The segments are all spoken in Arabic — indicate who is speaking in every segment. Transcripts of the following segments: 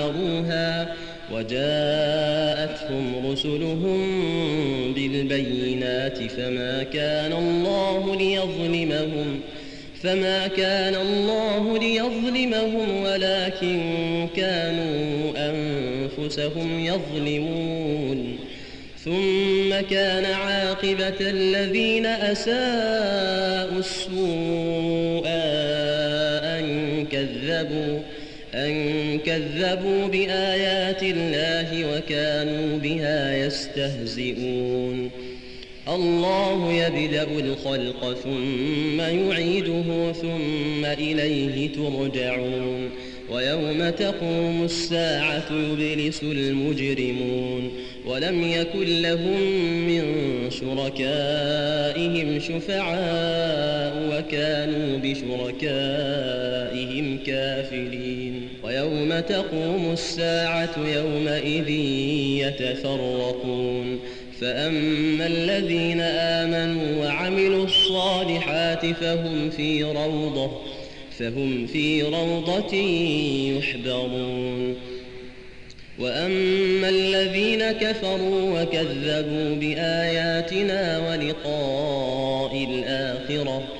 Speaker 1: عمروها وجاءتهم رسلهم بالبينات فما كان الله ليظلمهم فما كان الله ليظلمهم ولكن كانوا أنفسهم يظلمون. ثم كان عاقبة الذين أساءوا السوء أن كذبوا. أن كذبوا بآيات الله وكانوا بها يستهزئون. الله يبدأ الخلق ثم يعيده ثم إليه ترجعون. ويوم تقوم الساعة يبلس المجرمون. ولم يكن لهم من شركائهم شفعاء وكانوا بشركائهم كافرين. ويوم تقوم الساعة يومئذ يتفرقون. فأما الذين آمنوا وعملوا الصالحات فهم في روضة فهم في روضة يحبرون. وأما الذين كفروا وكذبوا بآياتنا ولقاء الآخرة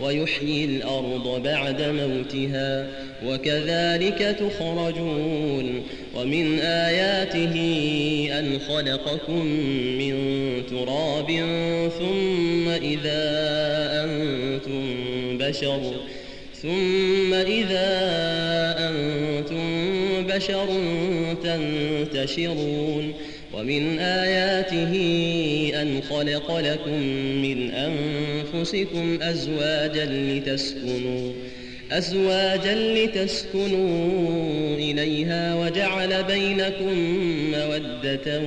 Speaker 1: ويحيي الأرض بعد موتها وكذلك تخرجون ومن آياته أن خلقكم من تراب ثم إذا أنتم بشر ثم إذا أنتم بشر تنتشرون ومن آياته أن خلق لكم من أنفسكم أزواجا لتسكنوا أزواجا لتسكنوا إليها وجعل بينكم مودة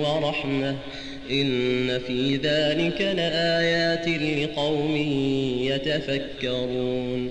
Speaker 1: ورحمة. إن في ذلك لآيات لقوم يتفكرون.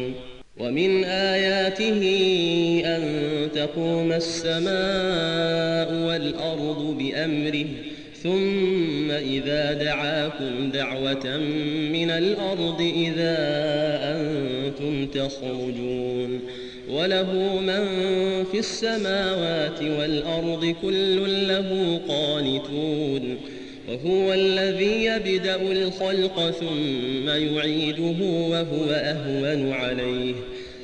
Speaker 1: ومن آياته أن تقوم السماء والأرض بأمره ثم إذا دعاكم دعوة من الأرض إذا أنتم تخرجون. وله من في السماوات والأرض كل له قانتون. وهو الذي يبدأ الخلق ثم يعيده وهو أهون عليه.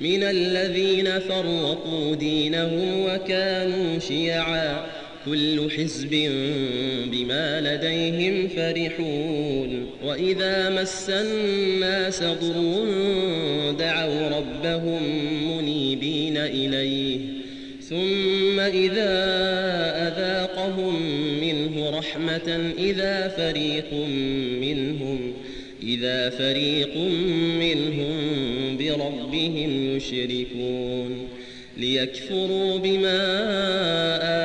Speaker 1: من الذين فرقوا دينهم وكانوا شيعا. كل حزب بما لديهم فرحون. وإذا مس الناس ضر دعوا ربهم منيبين إليه. ثم إذا أذاقهم منه رحمة إذا فريق منهم إذا فريق منهم بربهم يشركون ليكفروا بما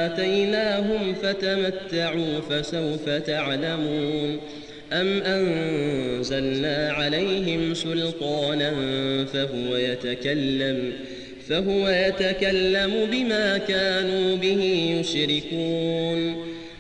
Speaker 1: آتيناهم فتمتعوا فسوف تعلمون أم أنزلنا عليهم سلطانا فهو يتكلم فهو يتكلم بما كانوا به يشركون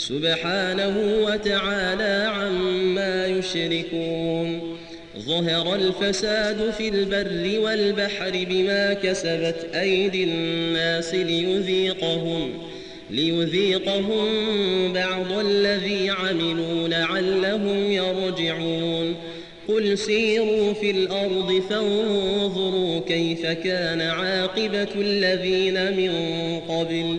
Speaker 1: سبحانه وتعالى عما يشركون. ظهر الفساد في البر والبحر بما كسبت أيدي الناس ليذيقهم ليذيقهم بعض الذي عملوا لعلهم يرجعون. قل سيروا في الأرض فانظروا كيف كان عاقبة الذين من قبل.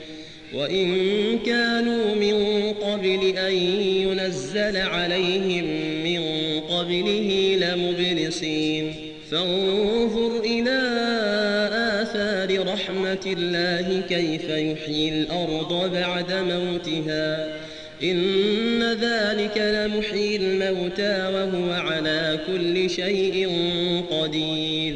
Speaker 1: وإن كانوا من قبل أن ينزل عليهم من قبله لمبلسين. فانظر إلى آثار رحمة الله كيف يحيي الأرض بعد موتها. إن ذلك لمحيي الموتى وهو على كل شيء قدير.